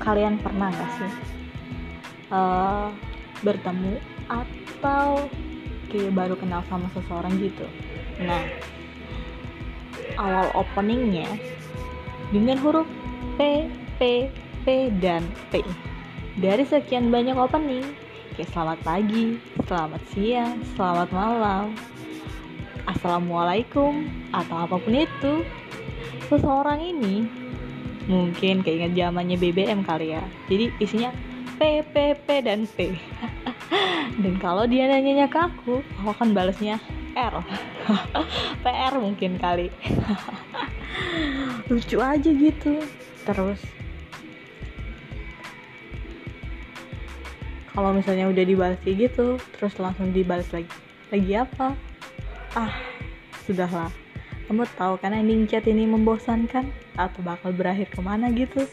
kalian pernah gak sih uh, bertemu atau kayak baru kenal sama seseorang gitu? Nah awal openingnya dengan huruf P, P, P, dan P. Dari sekian banyak opening kayak selamat pagi, selamat siang, selamat malam Assalamualaikum atau apa pun itu seseorang ini mungkin keinget zamannya BBM kali ya. Jadi isinya P P P dan P. Dan kalau dia nanyanya ke aku aku akan balasnya R. PR mungkin kali. Lucu aja gitu. Terus kalau misalnya udah dibalas gitu terus langsung dibalas lagi. Lagi apa? Ah sudahlah kamu tahu kan ending chat ini membosankan? Atau bakal berakhir ke mana gitu